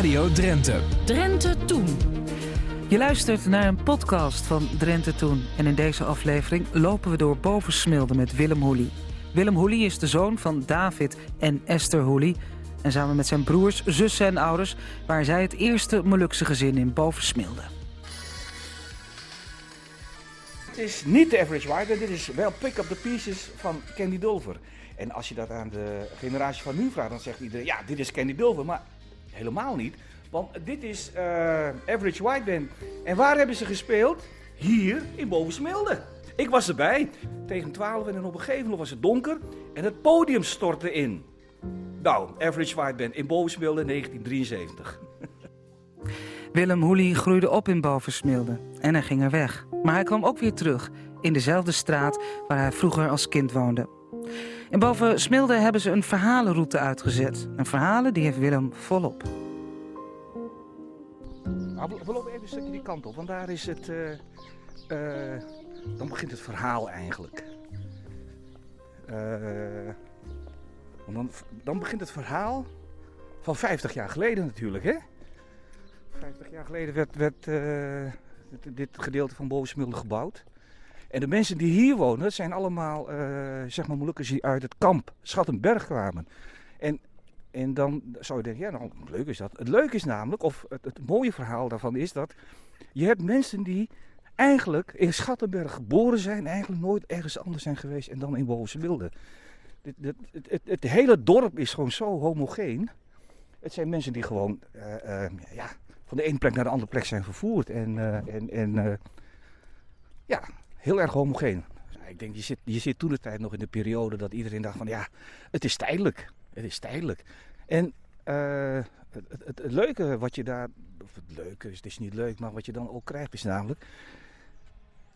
Radio Drenthe. Drenthe Toen. Je luistert naar een podcast van Drenthe Toen. En in deze aflevering lopen we door Bovensmilde met Willem Hoelie. Willem Hoelie is de zoon van David en Esther Hoelie. En samen met zijn broers, zussen en ouders... waren zij het eerste Molukse gezin in Bovensmilde. Het is niet de average white, dit is wel pick up the pieces van Candy Dulver. En als je dat aan de generatie van nu vraagt, dan zegt iedereen, ja, dit is Candy Dulver. Maar helemaal niet, want dit is eh, Average White Band. En waar hebben ze gespeeld? Hier in Bovensmilde. Ik was erbij, tegen 12 en op een gegeven moment was het donker en het podium stortte in. Nou, Average White Band in Bovensmilde 1973. Willem Hoelie groeide op in Bovensmilde en hij ging er weg. Maar hij kwam ook weer terug in dezelfde straat waar hij vroeger als kind woonde. In Bovensmilde hebben ze een verhalenroute uitgezet. Een verhalen die heeft Willem volop. Nou, we, lopen even een stukje die kant op, want daar is het. eh, eh, dan begint het verhaal eigenlijk. Eh, dan, dan begint het verhaal van 50 jaar geleden natuurlijk, hè? 50 jaar geleden werd, werd dit, dit gedeelte van Bovensmilde gebouwd. En de mensen die hier wonen, zijn allemaal, eh, zeg maar, Molukkers die uit het kamp Schattenberg kwamen. En, en dan zou je denken, ja, nou, leuk is dat. Het leuke is namelijk, of het, het mooie verhaal daarvan is dat je hebt mensen die eigenlijk in Schattenberg geboren zijn, eigenlijk nooit ergens anders zijn geweest en dan in Bovensmilde. Dit, dit, het, het, het hele dorp is gewoon zo homogeen. Het zijn mensen die gewoon eh, eh, ja, van de ene plek naar de andere plek zijn vervoerd. En, en, en ja, heel erg homogeen. Ik denk, je zit, je zit toen de tijd nog in de periode dat iedereen dacht van ja, het is tijdelijk. Het is tijdelijk. En eh, het, leuke wat je daar, of het leuke is, het is niet leuk, maar wat je dan ook krijgt is namelijk,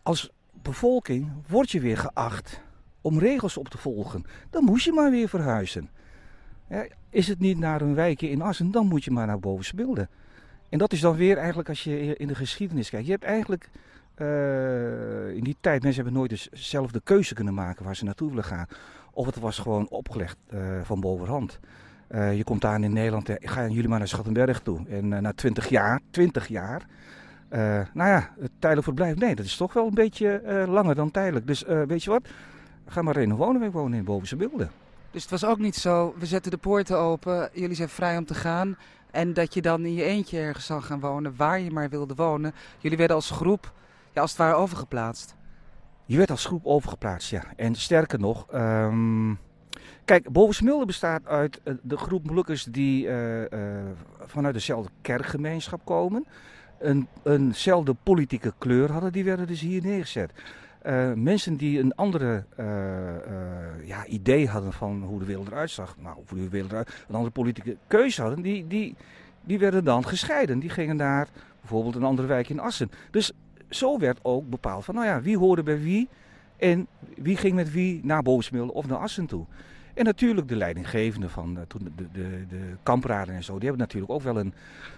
als bevolking word je weer geacht om regels op te volgen. Dan moest je maar weer verhuizen. Is het niet naar een wijkje in Assen, dan moet je maar naar Bovensmilde. En dat is dan weer eigenlijk als je in de geschiedenis kijkt. Je hebt eigenlijk eh, in die tijd, mensen hebben nooit dus zelf de keuze kunnen maken waar ze naartoe willen gaan. Of het was gewoon opgelegd eh, van bovenhand. Eh, je komt aan in Nederland, eh, gaan jullie maar naar Schattenberg toe. En na 20 jaar, 20 jaar, nou ja, tijdelijk verblijf, nee, dat is toch wel een beetje langer dan tijdelijk. Dus weet je wat, ga maar in wonen, wonen in Bovense Beelden. Dus het was ook niet zo, we zetten de poorten open, jullie zijn vrij om te gaan. En dat je dan in je eentje ergens zal gaan wonen, waar je maar wilde wonen. Jullie werden als groep, ja, als het ware overgeplaatst. Je werd als groep overgeplaatst, ja. En sterker nog, ehm, kijk, Bovensmilde bestaat uit eh, de groep Molukkers die eh, eh, vanuit dezelfde kerkgemeenschap komen. Een, eenzelfde politieke kleur hadden, die werden dus hier neergezet. Mensen die een andere ja, idee hadden van hoe de wereld eruit zag, nou, hoe de wereld eruit, een andere politieke keuze hadden, die, die, die werden dan gescheiden. Die gingen naar bijvoorbeeld een andere wijk in Assen. Dus zo werd ook bepaald van, nou ja, wie hoorde bij wie en wie ging met wie naar Bovensmilde of naar Assen toe. En natuurlijk de leidinggevenden van eh, toen de, de, de, de kampraden en zo, die hebben natuurlijk ook wel een,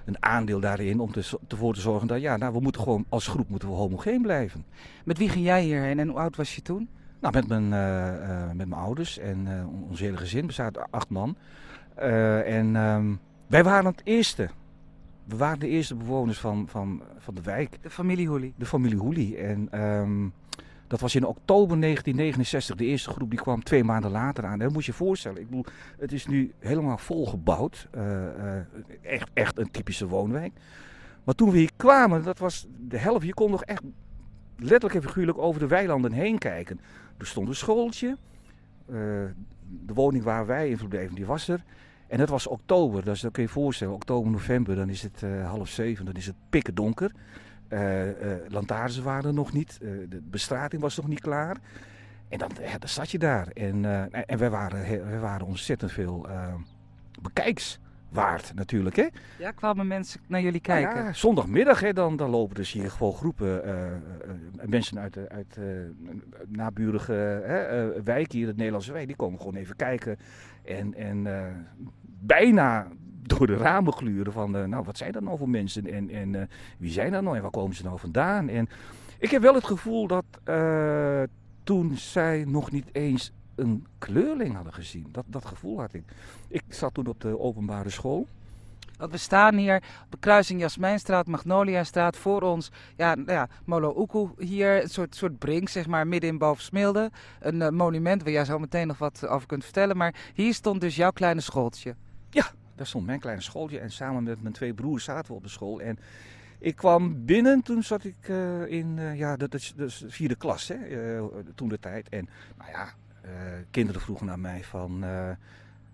een aandeel daarin om te, ervoor te zorgen dat, ja, nou, we moeten gewoon als groep moeten we homogeen blijven. Met wie ging jij hierheen en hoe oud was je toen? Nou, met mijn, eh, eh, met mijn ouders en ons hele gezin bestaat uit acht man. En ehm, wij waren het eerste. We waren de eerste bewoners van, van, van de wijk, De familie Hoelie. de familie Hoelie. En ehm, dat was in oktober 1969. De eerste groep die kwam twee maanden later aan. En dat moet je je voorstellen. Ik bedoel, het is nu helemaal volgebouwd. Eh, echt, echt een typische woonwijk. Maar toen we hier kwamen, dat was de helft. Je kon nog echt letterlijk en figuurlijk over de weilanden heen kijken. Er stond een schooltje. Eh, de woning waar wij in verbleven, die was er. En het was oktober, dus dat kun je je voorstellen. Oktober, november, dan is het eh, half zeven, dan is het pikken donker. Eh eh, lantaarns waren er nog niet. de bestrating was nog niet klaar. En dan, dan zat je daar. En, en wij waren, wij waren ontzettend veel bekijks waard natuurlijk. Hè? Ja, kwamen mensen naar jullie Nou kijken? ja, zondagmiddag, hè, dan, dan lopen dus hier gewoon groepen eh, eh, eh, mensen uit, de- uit naburige wijken hier, het Nederlandse wijk, die komen gewoon even kijken. En, en bijna door de ramen gluren van, nou wat zijn dat nou voor mensen en, en wie zijn dat nou en waar komen ze nou vandaan? En ik heb wel het gevoel dat toen zij nog niet eens een kleurling hadden gezien, dat, dat gevoel had ik. Ik zat toen op de openbare school. Want we staan hier op de kruising Jasmijnstraat, Magnoliastraat. Voor ons, ja, nou ja Molo Uku hier, een soort, soort brink, zeg maar, midden in Bovensmilde. Een eh, monument waar jij zo meteen nog wat over kunt vertellen. Maar hier stond dus jouw kleine schooltje. Ja, daar stond mijn kleine schooltje. En samen met mijn twee broers zaten we op de school. En ik kwam binnen, toen zat ik uh, in, uh, ja, dat is de vierde klas, hè, toen de tijd. En, nou ja, kinderen vroegen naar mij van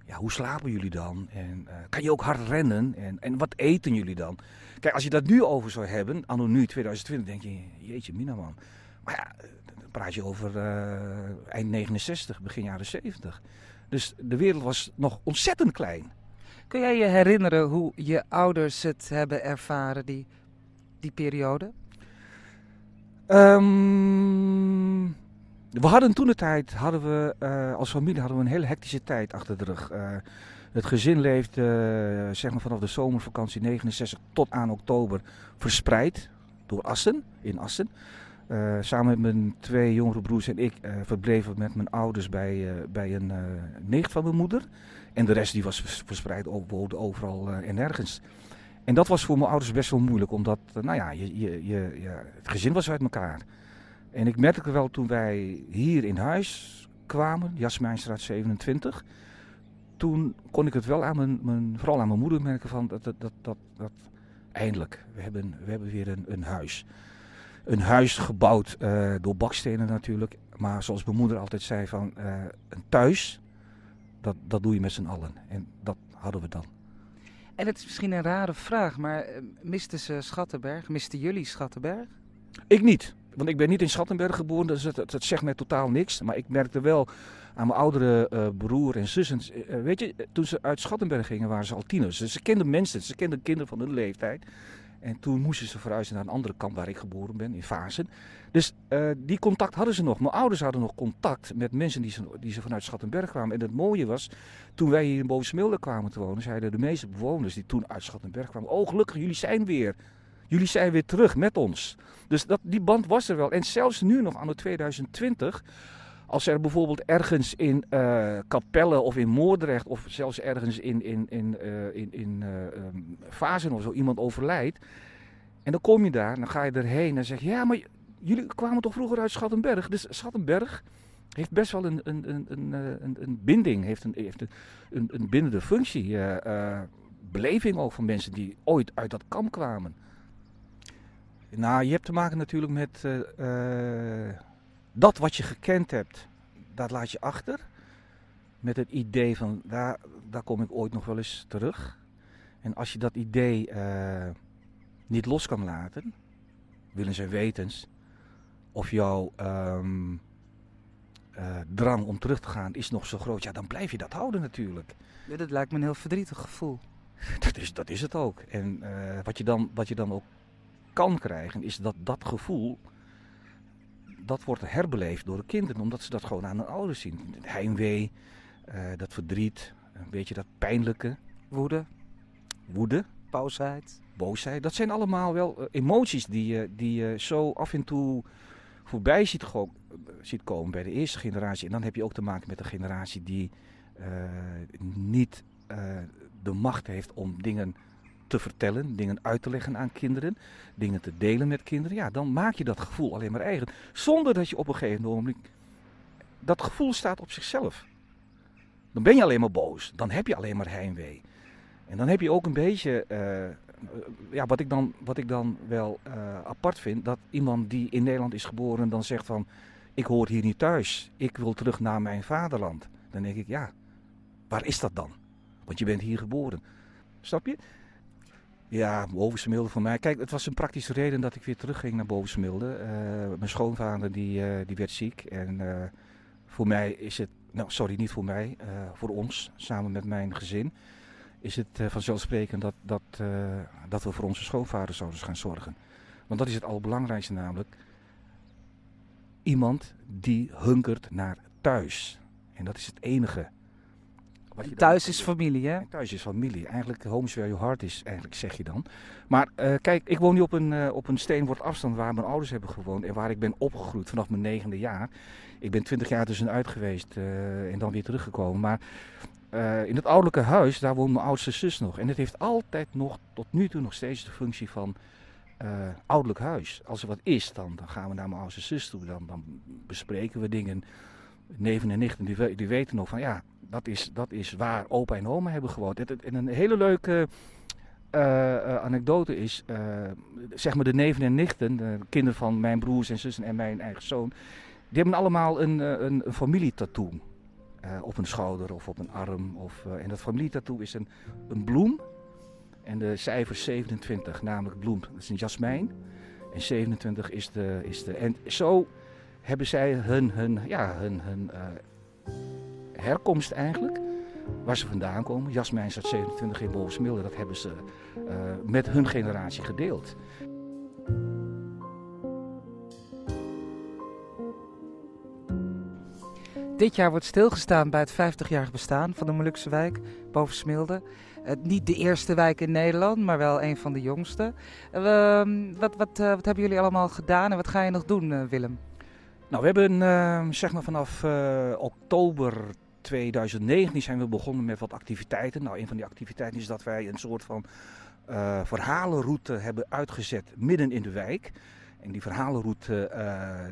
ja, hoe slapen jullie dan? En uh, kan je ook hard rennen? En, en wat eten jullie dan? Kijk, als je dat nu over zou hebben, anno nu 2020, denk je, jeetje mina man. Maar ja, dan praat je over eind 69, begin jaren 70. Dus de wereld was nog ontzettend klein. Kun jij je herinneren hoe je ouders het hebben ervaren, die, die periode? Um, we hadden toen de tijd, hadden we, uh, als familie hadden we een hele hectische tijd achter de rug. Uh, het gezin leefde uh, zeg maar vanaf de zomervakantie 69 tot aan oktober verspreid door Assen, in Assen. samen met mijn twee jongere broers en ik verbleven met mijn ouders bij, bij een nicht van mijn moeder. En de rest die was verspreid overal en nergens. En dat was voor mijn ouders best wel moeilijk, omdat nou ja, je, je, je, het gezin was uit elkaar. En ik merkte wel toen wij hier in huis kwamen, Jasmijnstraat 27. Toen kon ik het wel aan mijn, mijn, vooral aan mijn moeder merken van dat, dat, dat, dat, dat eindelijk, we hebben, we hebben weer een, een huis. Een huis gebouwd uh, door bakstenen natuurlijk. Maar zoals mijn moeder altijd zei van uh, een thuis, dat, dat doe je met z'n allen. En dat hadden we dan. En het is misschien een rare vraag, maar uh, misten ze Schattenberg? Misten jullie Schattenberg? Ik niet. Want ik ben niet in Schattenberg geboren, dus het, zegt mij totaal niks. Maar ik merkte wel aan mijn oudere uh, broer en zussen. Uh, weet je, toen ze uit Schattenberg gingen, waren ze al tieners. Dus ze kenden mensen, ze kenden kinderen van hun leeftijd. En toen moesten ze verhuizen naar een andere kant waar ik geboren ben, in Vazen. Dus die contact hadden ze nog. Mijn ouders hadden nog contact met mensen die ze, die ze vanuit Schattenberg kwamen. En het mooie was, toen wij hier in Bovensmilde kwamen te wonen, zeiden de meeste bewoners die toen uit Schattenberg kwamen: Oh, gelukkig, jullie zijn weer. Jullie zijn weer terug met ons. Dus dat, die band was er wel. En zelfs nu nog de 2020, als er bijvoorbeeld ergens in uh, Capelle of in Moordrecht of zelfs ergens in, in, in, uh, in, in uh, um, Fazen of zo iemand overlijdt. En dan kom je daar, dan ga je erheen en zeg je, ja, maar jullie kwamen toch vroeger uit Schattenberg? Dus Schattenberg heeft best wel een, een, een, een, een, een binding, heeft een, heeft een, een, een bindende functie. beleving ook van mensen die ooit uit dat kamp kwamen. Nou, je hebt te maken natuurlijk met uh, uh, dat wat je gekend hebt, dat laat je achter. Met het idee van daar, daar kom ik ooit nog wel eens terug. En als je dat idee uh, niet los kan laten, willens en wetens, of jouw um, drang om terug te gaan is nog zo groot, ja, dan blijf je dat houden natuurlijk. Ja, dat lijkt me een heel verdrietig gevoel. Dat is, dat is het ook. En wat, je dan, wat je dan ook kan krijgen, is dat dat gevoel, dat wordt herbeleefd door de kinderen, omdat ze dat gewoon aan hun ouders zien. Het heimwee, uh, dat verdriet, een beetje dat pijnlijke. Woede. Woede. Boosheid. Boosheid. Dat zijn allemaal wel uh, emoties die je die, uh, zo af en toe voorbij ziet, ziet, komen bij de eerste generatie. En dan heb je ook te maken met een generatie die niet de macht heeft om dingen te vertellen, dingen uit te leggen aan kinderen, dingen te delen met kinderen, ja, dan maak je dat gevoel alleen maar eigen. Zonder dat je op een gegeven moment. Dat gevoel staat op zichzelf. Dan ben je alleen maar boos. Dan heb je alleen maar heimwee. En dan heb je ook een beetje. Uh, ja, wat ik dan, wat ik dan wel uh, apart vind, dat iemand die in Nederland is geboren dan zegt van. Ik hoor hier niet thuis. Ik wil terug naar mijn vaderland. Dan denk ik, ja, waar is dat dan? Want je bent hier geboren. Snap je? Ja, Bovensmilde voor mij. Kijk, het was een praktische reden dat ik weer terugging naar Bovensmilde. Uh, mijn schoonvader die, uh, die werd ziek. En uh, voor mij is het, nou sorry, niet voor mij, voor ons, samen met mijn gezin, is het vanzelfsprekend dat, dat, dat we voor onze schoonvader zouden gaan zorgen. Want dat is het allerbelangrijkste namelijk. Iemand die hunkert naar thuis. En dat is het enige. Thuis is familie, hè? En thuis is familie. Eigenlijk home is where your heart is, eigenlijk zeg je dan. Maar eh, kijk, ik woon nu op een, eh, op een steenwoord afstand waar mijn ouders hebben gewoond en waar ik ben opgegroeid vanaf mijn negende jaar. Ik ben twintig jaar tussenuit geweest eh, en dan weer teruggekomen. Maar in het ouderlijke huis, daar woont mijn oudste zus nog. En het heeft altijd nog, tot nu toe nog steeds de functie van eh, ouderlijk huis. Als er wat is, dan, dan gaan we naar mijn oudste zus toe. Dan, dan bespreken we dingen. Neven en nichten, die, die weten nog van ja, dat is, dat is waar opa en oma hebben gewoond. En, en een hele leuke eh, eh, anekdote is, eh, zeg maar de neven en nichten, de kinderen van mijn broers en zussen en mijn eigen zoon, die hebben allemaal een, een, familietattoo. op een schouder of op een arm. Of, en dat familietattoo is een, een bloem. En de cijfer 27, namelijk bloem, dat is een jasmijn. En 27 is de. Is de en zo hebben zij hun, hun, ja, hun, hun herkomst eigenlijk. Waar ze vandaan komen. Jasmijn staat 27 in Bovensmilde. Dat hebben ze eh, met hun generatie gedeeld. Dit jaar wordt stilgestaan bij het 50-jarig bestaan van de Molukse wijk boven Smilde. Eh, niet de eerste wijk in Nederland, maar wel een van de jongste. Eh, ehm, wat, wat, wat hebben jullie allemaal gedaan en wat ga je nog doen, Willem? Nou, we hebben eh, zeg maar vanaf oktober 2019 zijn we begonnen met wat activiteiten. Nou, een van die activiteiten is dat wij een soort van eh, verhalenroute hebben uitgezet midden in de wijk. En die verhalenroute,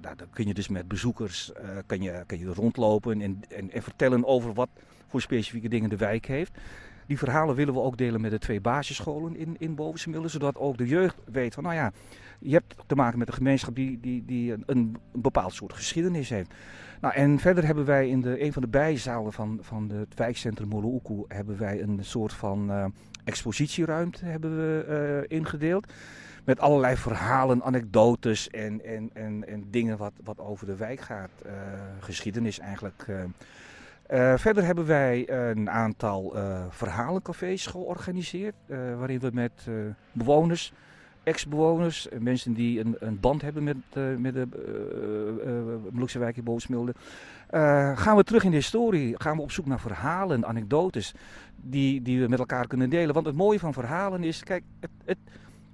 daar kun je dus met bezoekers eh, kan je, kan je rondlopen en, en, en vertellen over wat voor specifieke dingen de wijk heeft. Die verhalen willen we ook delen met de twee basisscholen in, in zodat ook de jeugd weet van, nou ja, je hebt te maken met een gemeenschap die, die, die een, een bepaald soort geschiedenis heeft. Nou, en verder hebben wij in de, een van de bijzalen van, van het wijkcentrum Moluku hebben wij een soort van eh, expositieruimte hebben we, eh, ingedeeld. Met allerlei verhalen, anekdotes en, en, en, en dingen wat, wat over de wijk gaat. eh, geschiedenis eigenlijk. verder hebben wij een aantal verhalencafés georganiseerd. waarin we met bewoners, ex-bewoners, eh, mensen die een, een band hebben met, eh, met de Molukse wijk in Bovensmilde. eh, gaan we terug in de historie. Gaan we op zoek naar verhalen, anekdotes die, die we met elkaar kunnen delen. Want het mooie van verhalen is, kijk, het, het,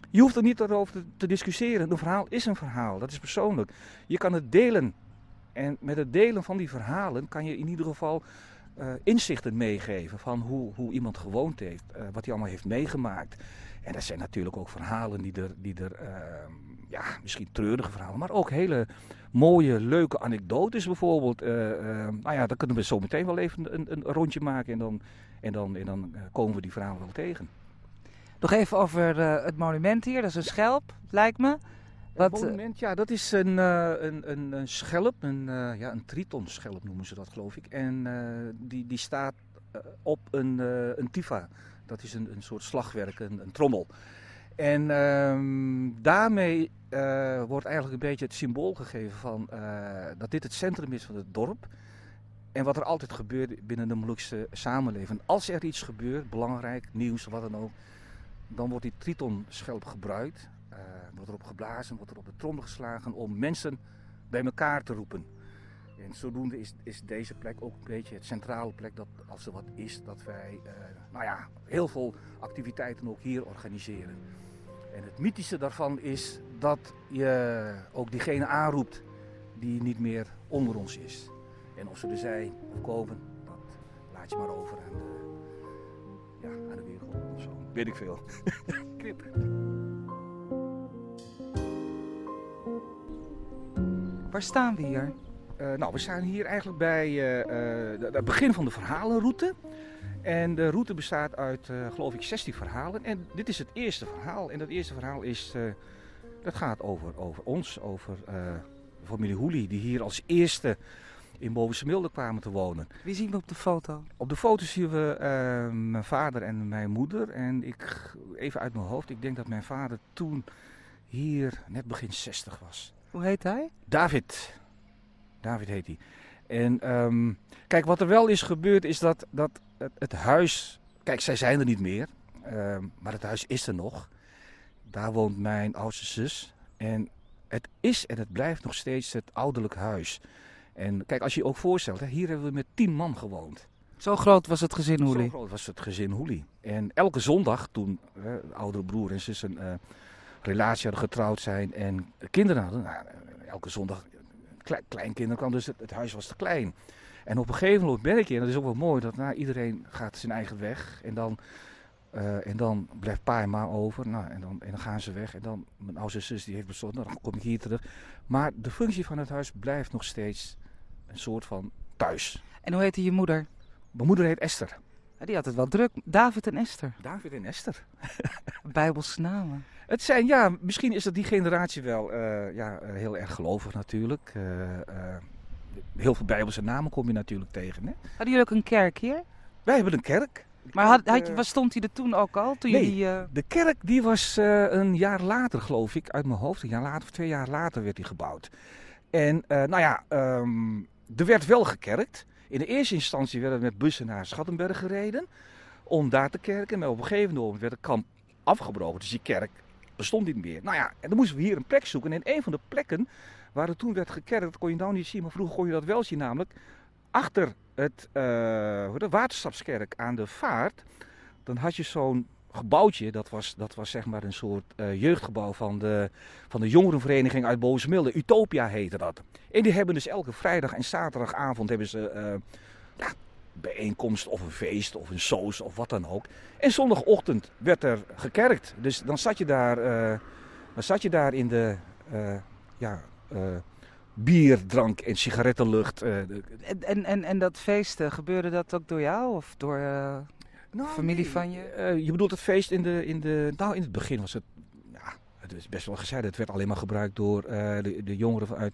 je hoeft er niet over te, te discussiëren. Een verhaal is een verhaal, dat is persoonlijk. Je kan het delen. En met het delen van die verhalen kan je in ieder geval uh, inzichten meegeven van hoe, hoe iemand gewoond heeft, uh, wat hij allemaal heeft meegemaakt. En dat zijn natuurlijk ook verhalen die er, die er uh, ja, misschien treurige verhalen, maar ook hele mooie, leuke anekdotes bijvoorbeeld. Uh, nou ja, dan kunnen we zo meteen wel even een, een rondje maken en dan, en dan, en dan eh, komen we die verhalen wel tegen. Nog even over het monument hier, dat is een schelp, lijkt me. Wat, het monument, ja, dat is een, uh, een, een, een, schelp, een, uh, ja, een tritonschelp noemen ze dat geloof ik. En uh, die, die staat op een, een tifa, dat is een, een soort slagwerk, een, een trommel. En um, daarmee wordt eigenlijk een beetje het symbool gegeven van dat dit het centrum is van het dorp. En wat er altijd gebeurt binnen de Molukse samenleving. Als er iets gebeurt, belangrijk, nieuws, wat dan ook, dan wordt die tritonschelp gebruikt. Uh, wordt erop geblazen, wordt er op de trommel geslagen om mensen bij elkaar te roepen. En zodoende is, is deze plek ook een beetje het centrale plek dat als er wat is, dat wij uh, nou ja, heel veel activiteiten ook hier organiseren. En het mythische daarvan is dat je ook diegene aanroept die niet meer onder ons is. En of ze er zijn of komen, dat laat je maar over aan de, ja, aan de wereld of zo. Weet ik veel. Knip. Waar staan we hier? Uh, nou, we staan hier eigenlijk bij uh, het begin van de verhalenroute. En de route bestaat uit, uh, geloof ik, 16 verhalen. En dit is het eerste verhaal. En dat eerste verhaal is, dat gaat over, over ons, over de familie Hoeli, die hier als eerste in Bovensmilde kwamen te wonen. Wie zien we op de foto? Op de foto zien we mijn vader en mijn moeder. En ik, even uit mijn hoofd, ik denk dat mijn vader toen hier net begin 60 was. Hoe heet hij? David. David heet hij. En um, kijk, wat er wel is gebeurd is dat, dat het, het huis... Kijk, zij zijn er niet meer. Um, maar het huis is er nog. Daar woont mijn oudste zus. En het is en het blijft nog steeds het ouderlijk huis. En kijk, als je je ook voorstelt, hè, hier hebben we met tien man gewoond. Zo groot was het gezin Hoelie? Zo groot was het gezin Hoelie. En elke zondag, toen uh, oudere broer en zus een uh, relatie hadden getrouwd zijn en kinderen hadden, nou, elke zondag, klein, kleinkinderen kwam, dus het, het, huis was te klein. En op een gegeven moment merk je, en dat is ook wel mooi, dat nou, iedereen gaat zijn eigen weg. En dan, uh, en dan blijft pa en ma over. Nou, en, dan, en dan gaan ze weg. En dan, mijn oudste zus die heeft besloten, nou, dan kom ik hier terug. Maar de functie van het huis blijft nog steeds een soort van thuis. En hoe heette je moeder? Mijn moeder heet Esther. Die had het wel druk. David en Esther. David en Esther. Bijbelse namen. Het zijn, ja, misschien is dat die generatie wel uh, ja, heel erg gelovig natuurlijk. Uh, heel veel Bijbelse namen kom je natuurlijk tegen. Hè? Hadden jullie ook een kerk hier? Wij hebben een kerk. Maar had, had, stond hij er toen ook al? Toen nee, jullie, de kerk die was een jaar later geloof ik, uit mijn hoofd. Een jaar later of twee jaar later werd die gebouwd. En nou ja, um, er werd wel gekerkt. In de eerste instantie werden we met bussen naar Schattenberg gereden. Om daar te kerken. Maar op een gegeven moment werd het kamp afgebroken. Dus die kerk bestond niet meer. Nou ja, en dan moesten we hier een plek zoeken. En een van de plekken waar het toen werd gekerkt, dat kon je nou niet zien. Maar vroeger kon je dat wel zien. Namelijk achter het, uh, de waterstapskerk aan de vaart. Dan had je zo'n gebouwtje, dat was, dat was zeg maar een soort uh, jeugdgebouw van de, van de jongerenvereniging uit Bozenmilde. Utopia heette dat. En die hebben dus elke vrijdag en zaterdagavond hebben ze ja, bijeenkomst of een feest of een soos of wat dan ook. En zondagochtend werd er gekerkt. Dus dan zat je daar, uh, dan zat je daar in de ja, bier, drank en sigarettenlucht. En, en, en, en dat feesten, gebeurde dat ook door jou of door... Nou, familie nee. van je? Uh, je bedoelt het feest in de, in de. Nou, in het begin was het. Ja, het is best wel gezegd. Het werd alleen maar gebruikt door uh, de, de jongeren uit,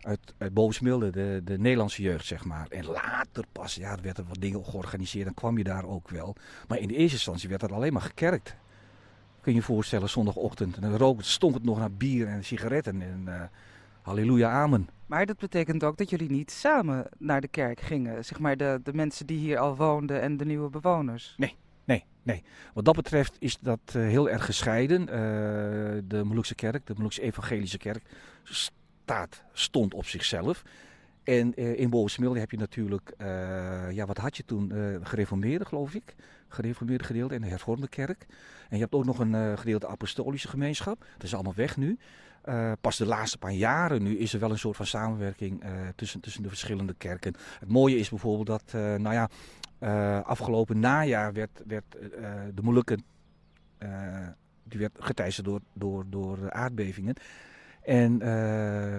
uit, uit Bovensmilde, de, de Nederlandse jeugd, zeg maar. En later pas, ja, er werden wat dingen georganiseerd. Dan kwam je daar ook wel. Maar in de eerste instantie werd dat alleen maar gekerkt. Kun je je voorstellen, zondagochtend. En dan rook, stonk het nog naar bier en sigaretten. En uh, halleluja, amen. Maar dat betekent ook dat jullie niet samen naar de kerk gingen. Zeg maar de, de mensen die hier al woonden en de nieuwe bewoners. Nee, nee, nee. Wat dat betreft is dat uh, heel erg gescheiden. Uh, de Molukse kerk, de Molukse evangelische kerk, staat, stond op zichzelf. En uh, in Bovensmilde heb je natuurlijk, ja wat had je toen, gereformeerde geloof ik. Gereformeerde gedeelte en de hervormde kerk. En je hebt ook nog een gedeelte apostolische gemeenschap. Dat is allemaal weg nu. Uh, pas de laatste paar jaren nu is er wel een soort van samenwerking uh, tussen, tussen de verschillende kerken. Het mooie is bijvoorbeeld dat, uh, nou ja, afgelopen najaar werd, werd de Molukken, die werd geteisterd door, door, door aardbevingen. En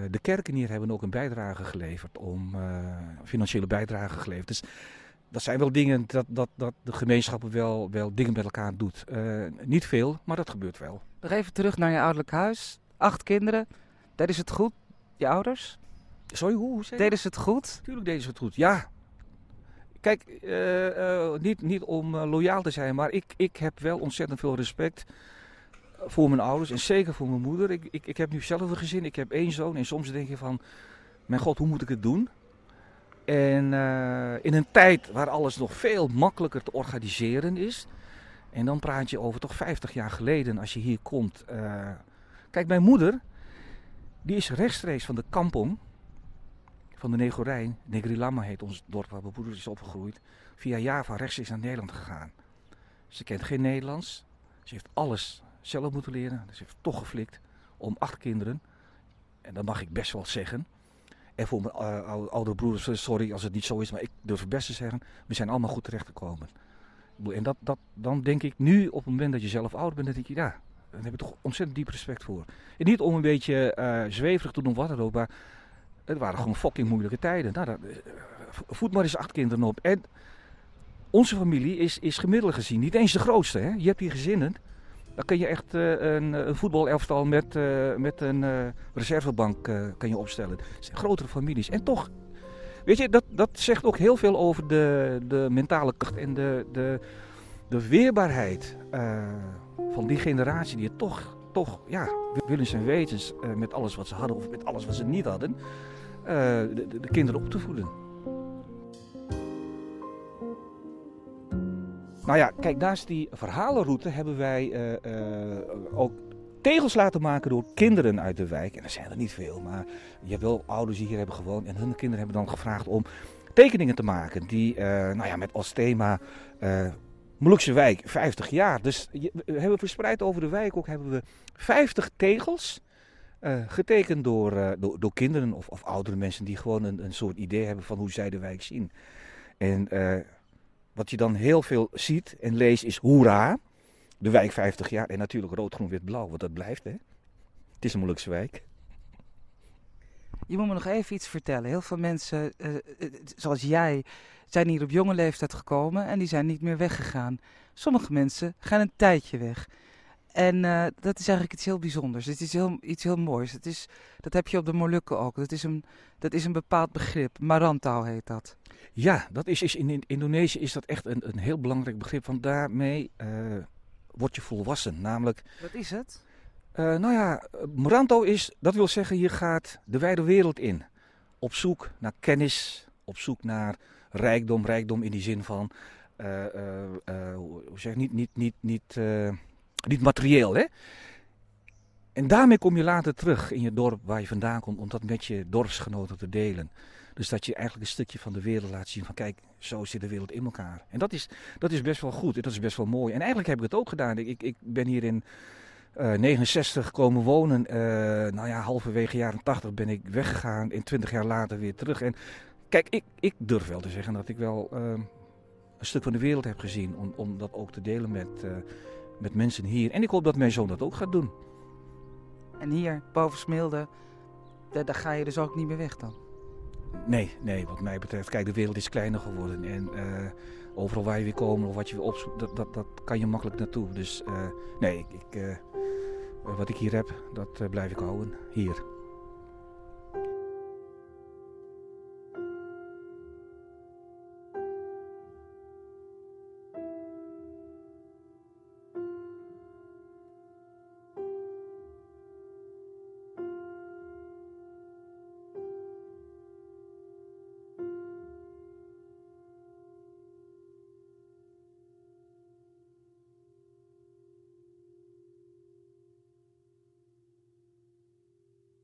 de kerken hier hebben ook een bijdrage geleverd, om financiële bijdrage geleverd. Dus dat zijn wel dingen dat, dat, dat de gemeenschappen wel, wel dingen met elkaar doet. niet veel, maar dat gebeurt wel. Nog even terug naar je ouderlijk huis acht kinderen. Deden ze het goed, je ouders? Sorry, hoe? hoe deden ze het goed? Tuurlijk deden ze het goed, ja. Kijk, uh, uh, niet, niet om loyaal te zijn, maar ik, ik heb wel ontzettend veel respect voor mijn ouders en zeker voor mijn moeder. Ik, ik, ik heb nu zelf een gezin, ik heb één zoon en soms denk je van, mijn god, hoe moet ik het doen? En in een tijd waar alles nog veel makkelijker te organiseren is, en dan praat je over toch 50 jaar geleden als je hier komt Kijk, mijn moeder, die is rechtstreeks van de kampong, van de Negorijn, Negrilama heet ons dorp waar mijn moeder is opgegroeid, via Java rechtstreeks naar Nederland gegaan. Ze kent geen Nederlands, ze heeft alles zelf moeten leren, ze heeft toch geflikt om acht kinderen, en dat mag ik best wel zeggen. En voor mijn uh, oudere broeders, sorry als het niet zo is, maar ik durf het best te zeggen, we zijn allemaal goed terechtgekomen. En dat, dat, dan denk ik nu, op het moment dat je zelf oud bent, dan denk je, ja, daar heb ik toch ontzettend diep respect voor. Niet om een beetje uh, zweverig te doen wat dan ook, maar het waren gewoon fucking moeilijke tijden. Nou, dat, voed maar eens acht kinderen op. En onze familie is, is gemiddeld gezien niet eens de grootste. Hè? Je hebt hier gezinnen. Dan kun je echt uh, een, een voetbalelftal met, met een reservebank kan je opstellen. Zijn grotere families. En toch, weet je, dat, dat zegt ook heel veel over de, de mentale kracht en de, de, de weerbaarheid van die generatie die toch, toch ja, willens en wetens met alles wat ze hadden of met alles wat ze niet hadden, de, de, kinderen op te voeden. Nou ja, kijk, naast die verhalenroute hebben wij uh, ook tegels laten maken door kinderen uit de wijk. En er zijn er niet veel, maar je hebt wel ouders die hier hebben gewoond. En hun kinderen hebben dan gevraagd om tekeningen te maken. Die nou ja, met als thema Molukse wijk 50 jaar. Dus we hebben verspreid over de wijk ook hebben we 50 tegels. getekend door, door, door, kinderen of, of, oudere mensen die gewoon een, een, soort idee hebben van hoe zij de wijk zien. En wat je dan heel veel ziet en leest is hoera, de wijk 50 jaar. En natuurlijk rood, groen, wit, blauw, want dat blijft hè. Het is een Molukse wijk. Je moet me nog even iets vertellen. Heel veel mensen, uh, zoals jij, zijn hier op jonge leeftijd gekomen en die zijn niet meer weggegaan. Sommige mensen gaan een tijdje weg. En uh, dat is eigenlijk iets heel bijzonders. Het is heel, iets heel moois. Het is, dat heb je op de Molukken ook. Dat is een, dat is een bepaald begrip. Marantau heet dat. Ja, dat is, is in Indonesië is dat echt een, een heel belangrijk begrip. Want daarmee uh, word je volwassen. Namelijk. Wat is het? Uh, nou ja, Marantau is, dat wil zeggen, je gaat de wijde wereld in. Op zoek naar kennis, op zoek naar rijkdom. Rijkdom in die zin van, hoe zeg niet, niet, niet, niet niet materieel, hè? En daarmee kom je later terug in je dorp waar je vandaan komt, om dat met je dorpsgenoten te delen. Dus dat je eigenlijk een stukje van de wereld laat zien van kijk, zo zit de wereld in elkaar. En dat is, dat is best wel goed en dat is best wel mooi. En eigenlijk heb ik het ook gedaan. Ik, ik ben hier in uh, eh, 69 komen wonen. Uh, nou ja, halverwege jaren 80 ben ik weggegaan en 20 jaar later weer terug. En kijk, ik, ik durf wel te zeggen dat ik wel uh, een stuk van de wereld heb gezien. Om, om dat ook te delen met met mensen hier. En ik hoop dat mijn zoon dat ook gaat doen. En hier, boven Smilde, daar, daar ga je dus ook niet meer weg dan? Nee, nee, wat mij betreft. Kijk, de wereld is kleiner geworden. En uh, overal waar je weer komt of wat je weer opzoekt, dat, dat, dat kan je makkelijk naartoe. Dus uh, nee, ik, uh, wat ik hier heb, dat blijf ik houden. Hier.